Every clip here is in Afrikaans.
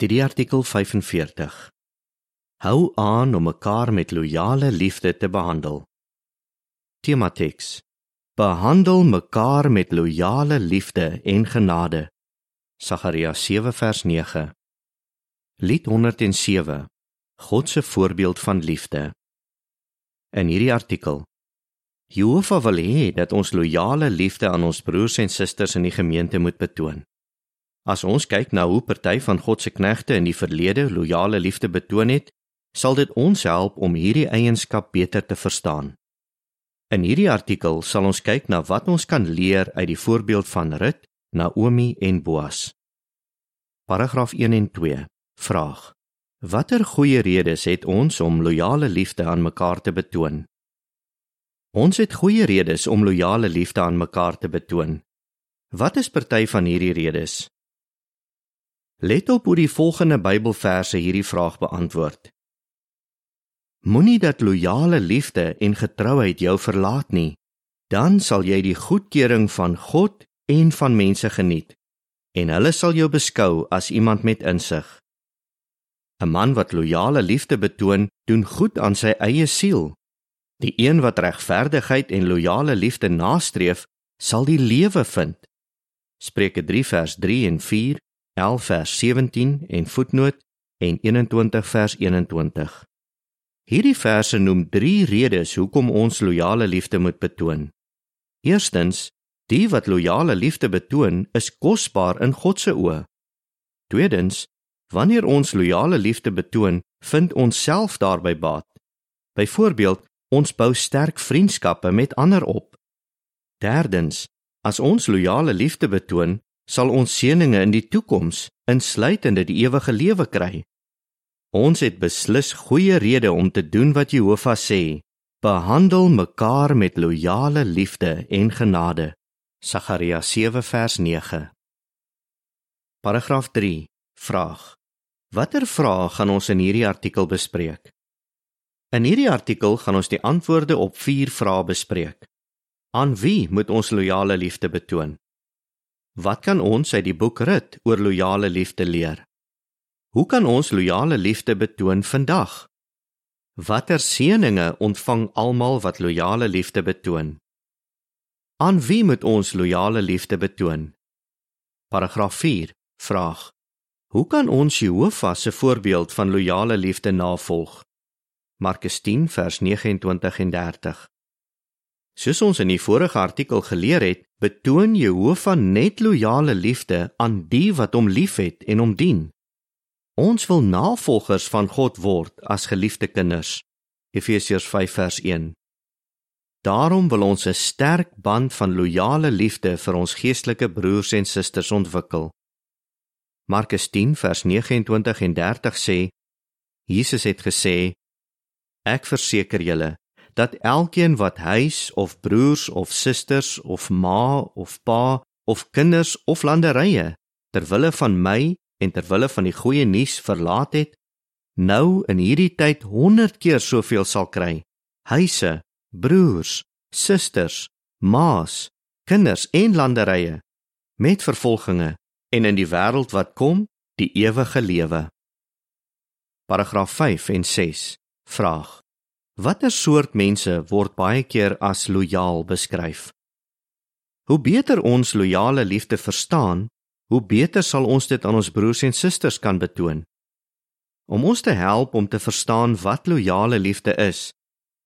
Studieartikel 45. Hou aan om mekaar met loyale liefde te behandel. Temateks. Behandel mekaar met loyale liefde en genade. Sagaria 7 vers 9. Lied 107. God se voorbeeld van liefde. In hierdie artikel Jehovah wil hê dat ons loyale liefde aan ons broers en susters in die gemeente moet betoon. As ons kyk na hoe party van God se knegte in die verlede loyale liefde betoon het, sal dit ons help om hierdie eienskap beter te verstaan. In hierdie artikel sal ons kyk na wat ons kan leer uit die voorbeeld van Rut, Naomi en Boas. Paragraaf 1 en 2. Vraag: Watter goeie redes het ons om loyale liefde aan mekaar te betoon? Ons het goeie redes om loyale liefde aan mekaar te betoon. Wat is party van hierdie redes? Let op hoe die volgende Bybelverse hierdie vraag beantwoord. Moenie dat loyale liefde en getrouheid jou verlaat nie, dan sal jy die goedkeuring van God en van mense geniet en hulle sal jou beskou as iemand met insig. 'n Man wat loyale liefde betoon, doen goed aan sy eie siel. Die een wat regverdigheid en loyale liefde nastreef, sal die lewe vind. Spreuke 3 vers 3 en 4 11 vers 17 en voetnoot en 21 vers 21. Hierdie verse noem 3 redes hoekom ons loyale liefde moet betoon. Eerstens, die wat loyale liefde betoon, is kosbaar in God se oë. Tweedens, wanneer ons loyale liefde betoon, vind ons self daarby baat. Byvoorbeeld, ons bou sterk vriendskappe met ander op. Derdens, as ons loyale liefde betoon, sal ons seëninge in die toekoms, insluitende die ewige lewe kry. Ons het beslis goeie redes om te doen wat Jehovah sê: Behandel mekaar met loyale liefde en genade. Sagaria 7 vers 9. Paragraaf 3. Vraag: Watter vrae gaan ons in hierdie artikel bespreek? In hierdie artikel gaan ons die antwoorde op 4 vrae bespreek. Aan wie moet ons loyale liefde betoon? Wat kan ons uit die boek Rut oor loyale liefde leer? Hoe kan ons loyale liefde betoon vandag? Watter seëninge ontvang almal wat loyale liefde betoon? Aan wie moet ons loyale liefde betoon? Paragraaf 4 vraag: Hoe kan ons Jehovah se voorbeeld van loyale liefde navolg? Markus 10 vers 29 en 30. Soos ons in die vorige artikel geleer het, betoon Jehovah net loyale liefde aan die wat hom liefhet en hom dien. Ons wil navolgers van God word as geliefde kinders. Efesiërs 5 vers 1. Daarom wil ons 'n sterk band van loyale liefde vir ons geestelike broers en susters ontwikkel. Markus 10 vers 29 en 30 sê: Jesus het gesê: Ek verseker julle, dat elkeen wat huis of broers of susters of ma of pa of kinders of landerye ter wille van my en ter wille van die goeie nuus verlaat het, nou in hierdie tyd 100 keer soveel sal kry. Huise, broers, susters, ma's, kinders en landerye met vervolginge en in die wêreld wat kom, die ewige lewe. Paragraaf 5 en 6. Vraag: Watter soort mense word baie keer as lojaal beskryf? Hoe beter ons lojale liefde verstaan, hoe beter sal ons dit aan ons broers en susters kan betoon. Om ons te help om te verstaan wat lojale liefde is,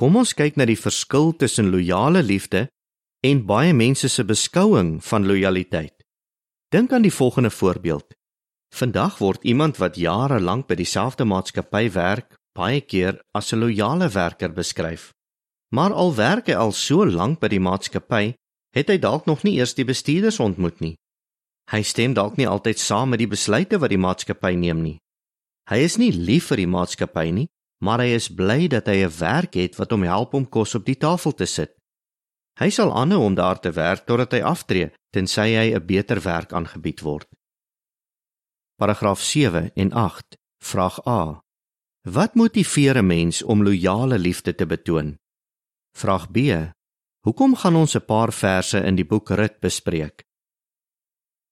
kom ons kyk na die verskil tussen lojale liefde en baie mense se beskouing van lojaliteit. Dink aan die volgende voorbeeld. Vandag word iemand wat jare lank by dieselfde maatskappy werk baie keer as 'n loyale werker beskryf. Maar al werk hy al so lank by die maatskappy, het hy dalk nog nie eers die bestuurders ontmoet nie. Hy stem dalk nie altyd saam met die besluite wat die maatskappy neem nie. Hy is nie lief vir die maatskappy nie, maar hy is bly dat hy 'n werk het wat hom help om kos op die tafel te sit. Hy sal aanhou om daar te werk totdat hy aftree, tensy hy 'n beter werk aangebied word. Paragraaf 7 en 8. Vraag A. Wat motiveer 'n mens om loyale liefde te betoon? Vraag B. Hoekom gaan ons 'n paar verse in die boek Rut bespreek?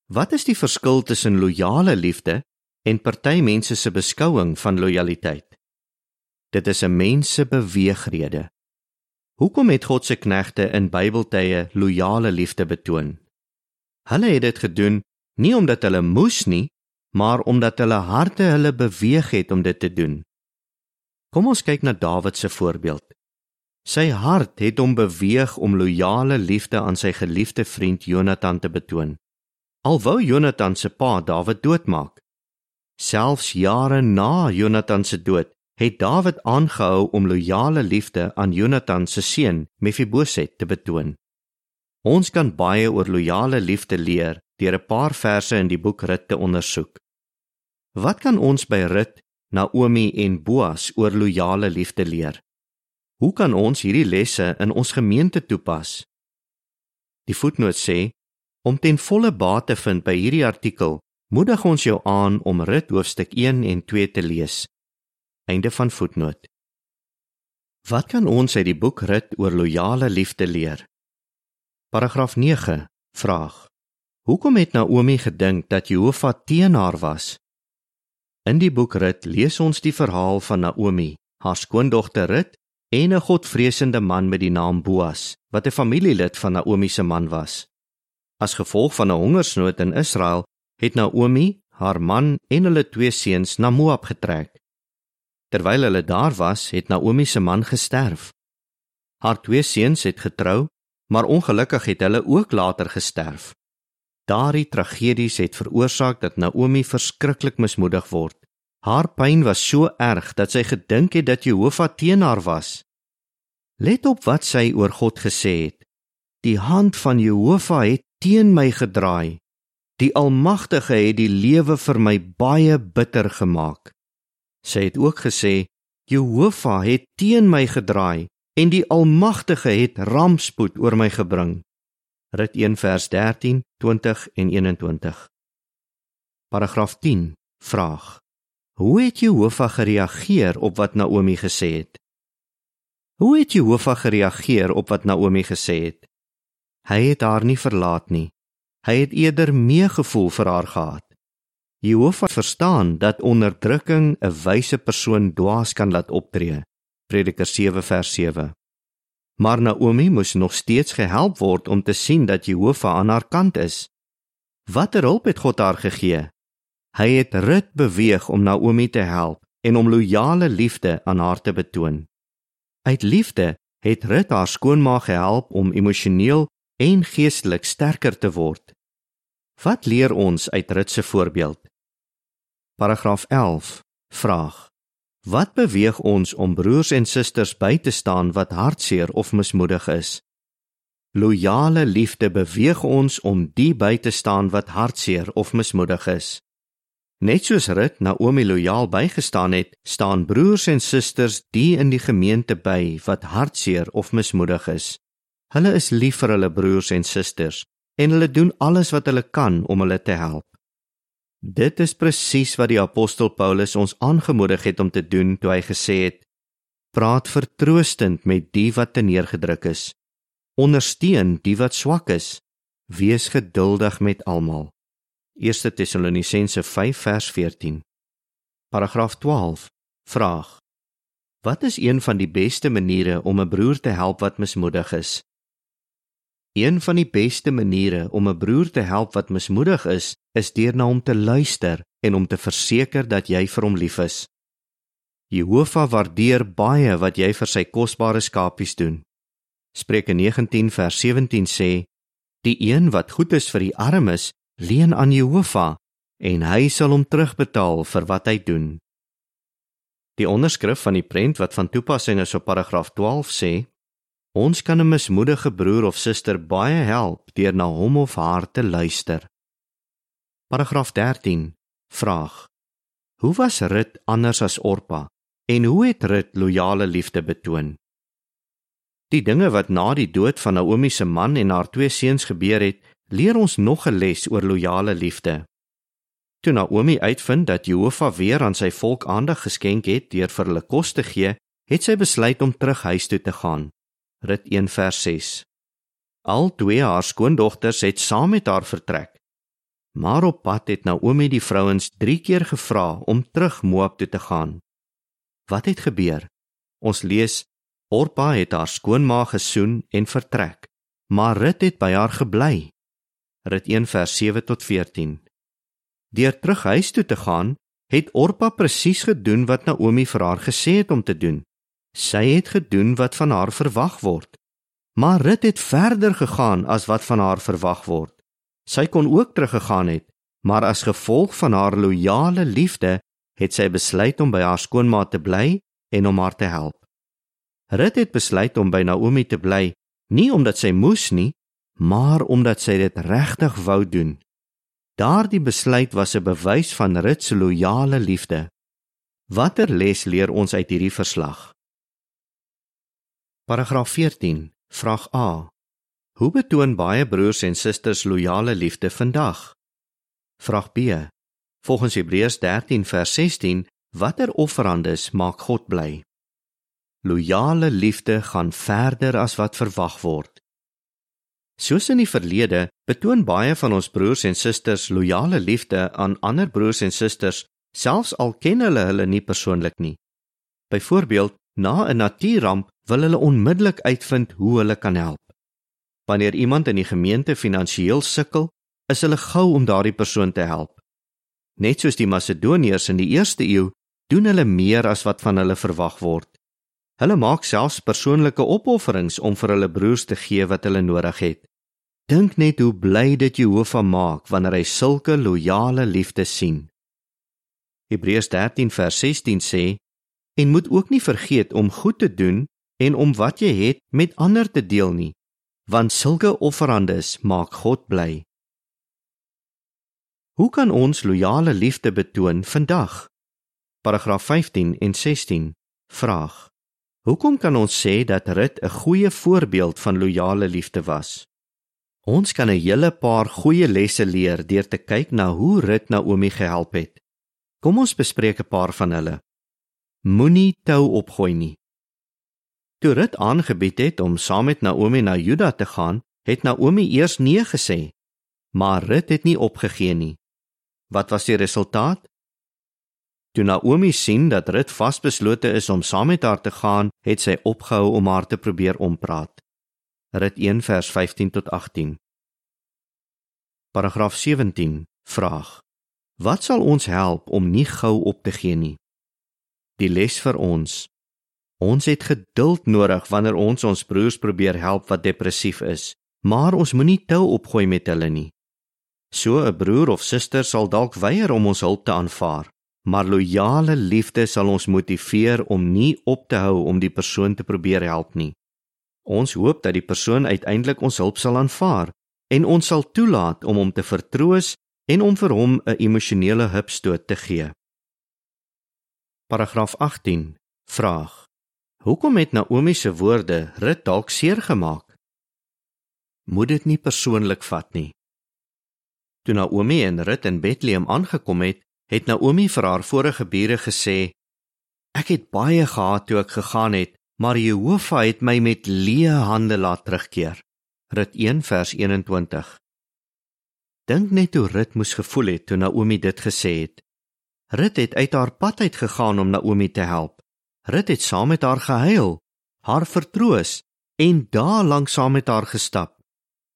Wat is die verskil tussen loyale liefde en party mense se beskouing van lojaliteit. Dit is 'n mens se beweegrede. Hoekom het God se knegte in Bybeltye loyale liefde betoon? Hulle het dit gedoen nie omdat hulle moes nie, maar omdat hulle harte hulle beweeg het om dit te doen. Kom ons kyk na Dawid se voorbeeld. Sy hart het hom beweeg om loyale liefde aan sy geliefde vriend Jonathan te betoon. Al wou Jonathan se pa Dawid doodmaak. Selfs jare na Jonathan se dood het Dawid aangehou om loyale liefde aan Jonathan se seun Mefiboset te betoon. Ons kan baie oor loyale liefde leer deur 'n paar verse in die boek Rut te ondersoek. Wat kan ons by Rut, Naomi en Boas oor loyale liefde leer? Hoe kan ons hierdie lesse in ons gemeente toepas? Die voetnoot sê om ten volle baat te vind by hierdie artikel moedig ons jou aan om Rut hoofstuk 1 en 2 te lees. Einde van voetnoot. Wat kan ons uit die boek Rut oor loyale liefde leer? Paragraaf 9 vraag: Hoekom het Naomi gedink dat Jehovah teen haar was? In die boek Rut lees ons die verhaal van Naomi, haar skoondogter Rut en 'n godvreesende man met die naam Boas, wat 'n familielid van Naomi se man was. As gevolg van 'n hongersnood in Israel het Naomi, haar man en hulle twee seuns na Moab getrek. Terwyl hulle daar was, het Naomi se man gesterf. Haar twee seuns het getrou, maar ongelukkig het hulle ook later gesterf. Daardie tragedies het veroorsaak dat Naomi verskriklik mismoedig word. Haar pyn was so erg dat sy gedink het dat Jehovah teen haar was. Let op wat sy oor God gesê het. Die hand van Jehovah het teen my gedraai. Die Almagtige het die lewe vir my baie bitter gemaak. Sy het ook gesê: Jehovah het teen my gedraai en die Almagtige het rampspoed oor my gebring. Rit 1 vers 13, 20 en 21. Paragraaf 10 vraag: Hoe het Jehovah gereageer op wat Naomi gesê het? Hoe het Jehovah gereageer op wat Naomi gesê het? Hy het haar nie verlaat nie. Hy het eerder meegevoel vir haar gehad. Jehovah verstaan dat onderdrukking 'n wyse persoon dwaas kan laat optree. Prediker 7 vers 7. Maar Naomi moes nog steeds gehelp word om te sien dat Jehovah aan haar kant is. Watter hulp het God haar gegee? Hy het Rut beweeg om Naomi te help en om loyale liefde aan haar te betoon. Uit liefde het Rut haar skoonma gehelp om emosioneel en geestelik sterker te word. Wat leer ons uit Rut se voorbeeld? Paragraaf 11 vraag: Wat beweeg ons om broers en susters by te staan wat hartseer of mismoedig is? Loyale liefde beweeg ons om die by te staan wat hartseer of mismoedig is. Net soos Rut Naomi loyaal bygestaan het, staan broers en susters die in die gemeente by wat hartseer of mismoedig is. Hulle is lief vir hulle broers en susters en hulle doen alles wat hulle kan om hulle te help. Dit is presies wat die apostel Paulus ons aangemoedig het om te doen toe hy gesê het: Praat vertroostend met die wat teneergedruk is. Ondersteun die wat swak is. Wees geduldig met almal. 1 Tessalonisense 5 vers 14. Paragraaf 12. Vraag: Wat is een van die beste maniere om 'n broer te help wat mismoedig is? Een van die beste maniere om 'n broer te help wat mismoedig is, is deur na hom te luister en hom te verseker dat jy vir hom lief is. Jehovah waardeer baie wat jy vir sy kosbare skapies doen. Spreuke 19 vers 17 sê: Die een wat goed is vir die armes, leen aan Jehovah en hy sal hom terugbetaal vir wat hy doen. Die onderskrif van die prent wat van toepassing is op paragraaf 12 sê: Ons kan 'n mismoedige broer of suster baie help deur na hom of haar te luister. Paragraaf 13. Vraag: Hoe was Rut anders as Orpa en hoe het Rut loyale liefde betoon? Die dinge wat na die dood van Naomi se man en haar twee seuns gebeur het, leer ons nog 'n les oor loyale liefde. Toe Naomi uitvind dat Jehovah weer aan sy volk aandag geskenk het deur vir hulle kos te gee, het sy besluit om terug huis toe te gaan. Rit 1 vers 6. Al twee haar skoondogters het saam met haar vertrek. Maar op pad het Naomi die vrouens 3 keer gevra om terug Moab toe te gaan. Wat het gebeur? Ons lees Orpa het haar skoonma gesoen en vertrek, maar Rut het by haar gebly. Rut 1 vers 7 tot 14. Deur terug huis toe te gaan, het Orpa presies gedoen wat Naomi vir haar gesê het om te doen. Sy het gedoen wat van haar verwag word. Maar Rut het verder gegaan as wat van haar verwag word. Sy kon ook teruggegaan het, maar as gevolg van haar loyale liefde het sy besluit om by haar skoonma te bly en om haar te help. Rut het besluit om by Naomi te bly, nie omdat sy moes nie, maar omdat sy dit regtig wou doen. Daardie besluit was 'n bewys van Rut se loyale liefde. Watter les leer ons uit hierdie verslag? Paragraaf 14, vraag A. Hoe betoon baie broers en susters loyale liefde vandag? Vraag B. Volgens Hebreërs 13 vers 16, watter offerandes maak God bly? Loyale liefde gaan verder as wat verwag word. Soos in die verlede, betoon baie van ons broers en susters loyale liefde aan ander broers en susters, selfs al ken hulle hulle nie persoonlik nie. Byvoorbeeld, na 'n natuurramp wil hulle onmiddellik uitvind hoe hulle kan help. Wanneer iemand in die gemeente finansiëel sukkel, is hulle gou om daardie persoon te help. Net soos die Macedoniërs in die eerste eeu, doen hulle meer as wat van hulle verwag word. Hulle maak selfs persoonlike opofferings om vir hulle broers te gee wat hulle nodig het. Dink net hoe bly dit Jehovah maak wanneer hy sulke loyale liefde sien. Hebreërs 13 vers 16 sê: En moet ook nie vergeet om goed te doen en om wat jy het met ander te deel nie, want sulke offerandes maak God bly. Hoe kan ons loyale liefde betoon vandag? Paragraaf 15 en 16 vraag: Hoekom kan ons sê dat Rut 'n goeie voorbeeld van loyale liefde was? Ons kan 'n hele paar goeie lesse leer deur te kyk na hoe Rut Naomi gehelp het. Kom ons bespreek 'n paar van hulle. Moenie tou opgooi nie. Toe Rut aangebied het om saam met Naomi na Juda te gaan, het Naomi eers nee gesê, maar Rut het nie opgegee nie. Wat was die resultaat? Toe Naomi sien dat Rut vasbeslote is om saam met haar te gaan, het sy opgehou om haar te probeer ompraat. Rit 1 vers 15 tot 18. Paragraaf 17 vraag: Wat sal ons help om nie gou op te gee nie? Die les vir ons: Ons het geduld nodig wanneer ons ons broers probeer help wat depressief is, maar ons moenie tou opgooi met hulle nie. So 'n broer of suster sal dalk weier om ons hulp te aanvaar, maar loyale liefde sal ons motiveer om nie op te hou om die persoon te probeer help nie. Ons hoop dat die persoon uiteindelik ons hulp sal aanvaar en ons sal toelaat om hom te vertroos en om vir hom 'n emosionele hupstoot te gee. Paragraaf 18 vraag: Hoekom het Naomi se woorde Rut dalk seer gemaak? Moet dit nie persoonlik vat nie. Toe Naomi en Rut in Bethlehem aangekom het, het Naomi vir haar vorige bure gesê: Ek het baie gehaat toe ek gegaan het maar Jehovah het my met leë hande laat terugkeer. Rit 1 vers 21. Dink net hoe Rit moes gevoel het toe Naomi dit gesê het. Rit het uit haar pad uit gegaan om Naomi te help. Rit het saam met haar gehuil, haar vertroos en daar lank saam met haar gestap.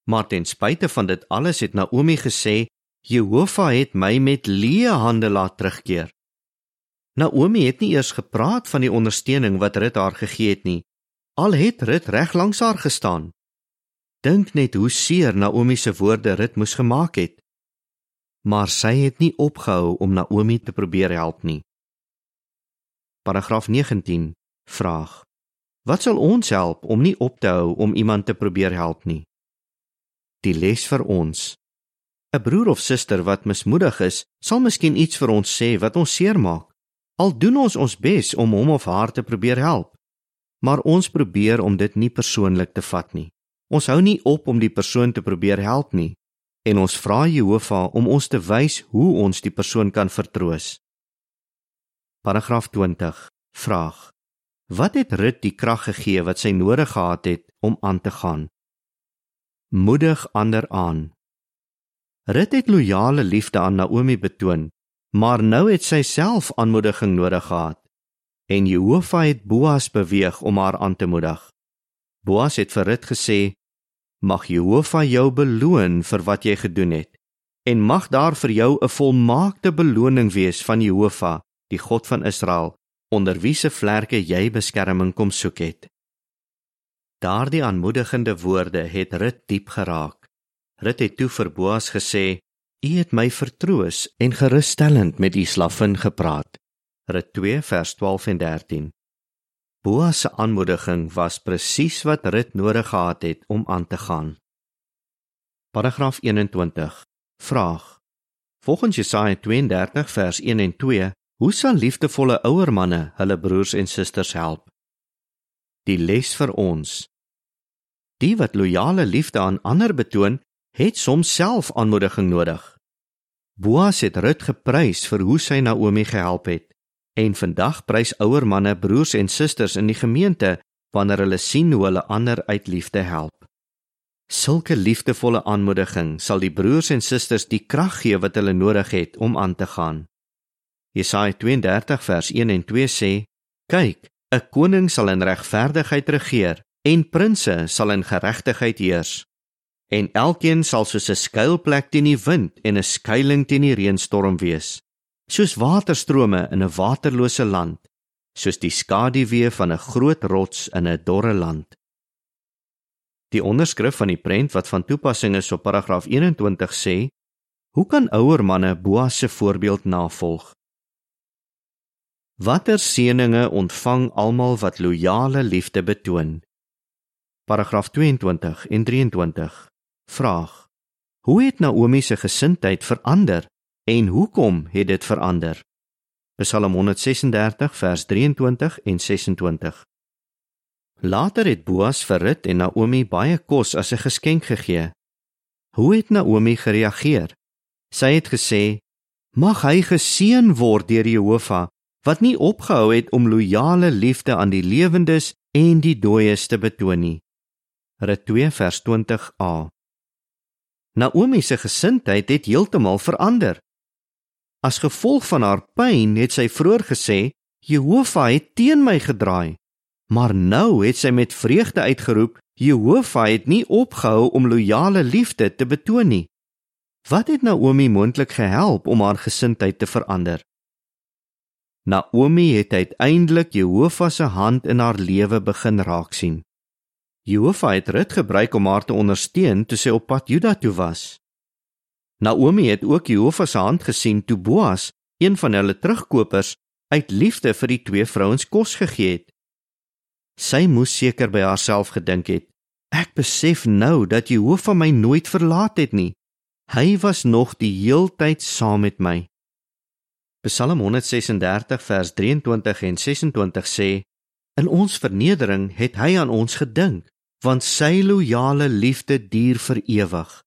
Maar ten spyte van dit alles het Naomi gesê, Jehovah het my met leë hande laat terugkeer. Naomi het nie eers gepraat van die ondersteuning wat Rut haar gegee het nie. Al het Rut reg langs haar gestaan. Dink net hoe seer Naomi se woorde Rut moes gemaak het. Maar sy het nie opgehou om Naomi te probeer help nie. Paragraaf 19 vraag: Wat sal ons help om nie op te hou om iemand te probeer help nie? Die les vir ons: 'n Broer of suster wat mismoedig is, sal miskien iets vir ons sê wat ons seermaak. Al doen ons ons bes om hom of haar te probeer help, maar ons probeer om dit nie persoonlik te vat nie. Ons hou nie op om die persoon te probeer help nie en ons vra Jehovah om ons te wys hoe ons die persoon kan vertroos. Paragraaf 20 vraag: Wat het Rut die krag gegee wat sy nodig gehad het om aan te gaan? Moedig ander aan. Rut het loyale liefde aan Naomi betoon, maar nou het sy self aanmoediging nodig gehad. En Jehovah het Boas beweeg om haar aan te moedig. Boas het vir Rut gesê: "Mag Jehovah jou beloon vir wat jy gedoen het, en mag daar vir jou 'n volmaakte beloning wees van Jehovah, die God van Israel, onder wie se vlerke jy beskerming kom soek het." Daardie aanmoedigende woorde het Rut diep geraak. Rut het toe vir Boas gesê: "U het my vertroos en gerusstellend met u slavin gepraat." Rut 2 vers 12 en 13. Boas se aanmoediging was presies wat Rut nodig gehad het om aan te gaan. Paragraaf 21. Vraag: Volgens Jesaja 32 vers 1 en 2, hoe sal liefdevolle ouer manne hulle broers en susters help? Die les vir ons: Die wat loyale liefde aan ander betoon, het soms self aanmoediging nodig. Boas het Rut geprys vir hoe sy Naomi gehelp het en vandag prys ouer manne broers en susters in die gemeente wanneer hulle sien hoe hulle ander uit liefde help. Sulke liefdevolle aanmoediging sal die broers en susters die krag gee wat hulle nodig het om aan te gaan. Jesaja 32 vers 1 en 2 sê: "Kyk, 'n koning sal in regverdigheid regeer en prinses sal in geregtigheid heers en elkeen sal soos 'n skuilplek teen die wind en 'n skuilings teen die reënstorm wees, soos waterstrome in 'n waterlose land, soos die skaduwee van 'n groot rots in 'n dorre land. Die onderskrif van die prent wat van toepassing is op paragraaf 21 sê: Hoe kan ouer manne Boas se voorbeeld navolg? Watter seëninge ontvang almal wat loyale liefde betoon? Paragraaf 22 en 23 Vraag: Hoe het Naomi se gesindheid verander en hoekom het dit verander? Psalm 136 vers 23 en 26. Later het Boas vir Rut en Naomi baie kos as 'n geskenk gegee. Hoe het Naomi gereageer? Sy het gesê: "Mag hy geseën word deur Jehovah wat nie opgehou het om loyale liefde aan die lewendes en die dooies te betoon nie." Rut 2 vers 20a. Naomi se gesindheid het heeltemal verander. As gevolg van haar pyn het sy vroeër gesê, "Jehovah het teen my gedraai." Maar nou het sy met vreugde uitgeroep, "Jehovah het nie opgehou om loyale liefde te betoon nie." Wat het Naomi moontlik gehelp om haar gesindheid te verander? Naomi het uiteindelik Jehovah se hand in haar lewe begin raak sien. Jehovah het Rut gebruik om haar te ondersteun toe sy op pad Juda toe was. Naomi het ook Jehovah se hand gesien toe Boas, een van hulle terugkopers, uit liefde vir die twee vrouens kos gegee het. Sy moes seker by haarself gedink het: Ek besef nou dat Jehovah my nooit verlaat het nie. Hy was nog die heeltyd saam met my. Psalm 136 vers 23 en 26 sê: In ons vernedering het hy aan ons gedink want sy loyale liefde duur vir ewig.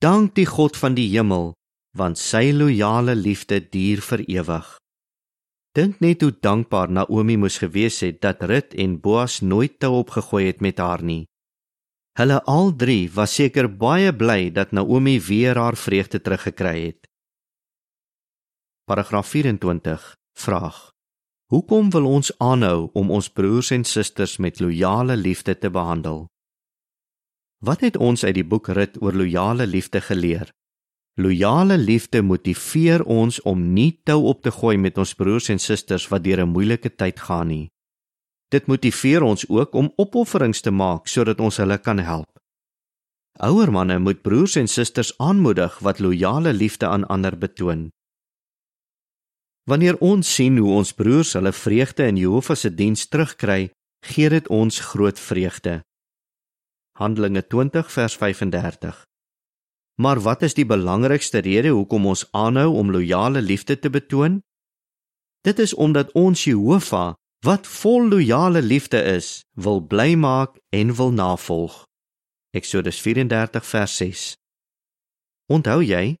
Dank die God van die hemel, want sy loyale liefde duur vir ewig. Dink net hoe dankbaar Naomi moes gewees het dat Rut en Boas nooit te opgegooi het met haar nie. Hulle al drie was seker baie bly dat Naomi weer haar vreugde teruggekry het. Paragraaf 24 vraag Hoekom wil ons aanhou om ons broers en susters met loyale liefde te behandel? Wat het ons uit die boek Rut oor loyale liefde geleer? Loyale liefde motiveer ons om nie tou op te gooi met ons broers en susters wat deur 'n moeilike tyd gaan nie. Dit motiveer ons ook om opofferings te maak sodat ons hulle kan help. Ouer manne moet broers en susters aanmoedig wat loyale liefde aan ander betoon. Wanneer ons sien hoe ons broers hulle vreugde in Jehovah se diens terugkry, gee dit ons groot vreugde. Handelinge 20 vers 35. Maar wat is die belangrikste rede hoekom ons aanhou om loyale liefde te betoon? Dit is omdat ons Jehovah, wat vol loyale liefde is, wil bly maak en wil navolg. Eksodus 34 vers 6. Onthou jy,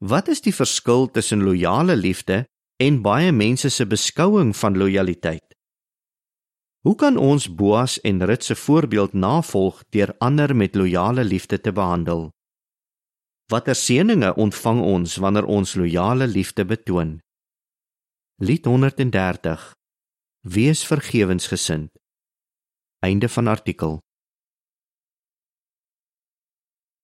wat is die verskil tussen loyale liefde en baie mense se beskouing van lojaliteit? Hoe kan ons Boas en Rut se voorbeeld navolg deur ander met loyale liefde te behandel? Watter seëninge ontvang ons wanneer ons loyale liefde betoon? Lied 130 Wees vergewensgesind. Einde van artikel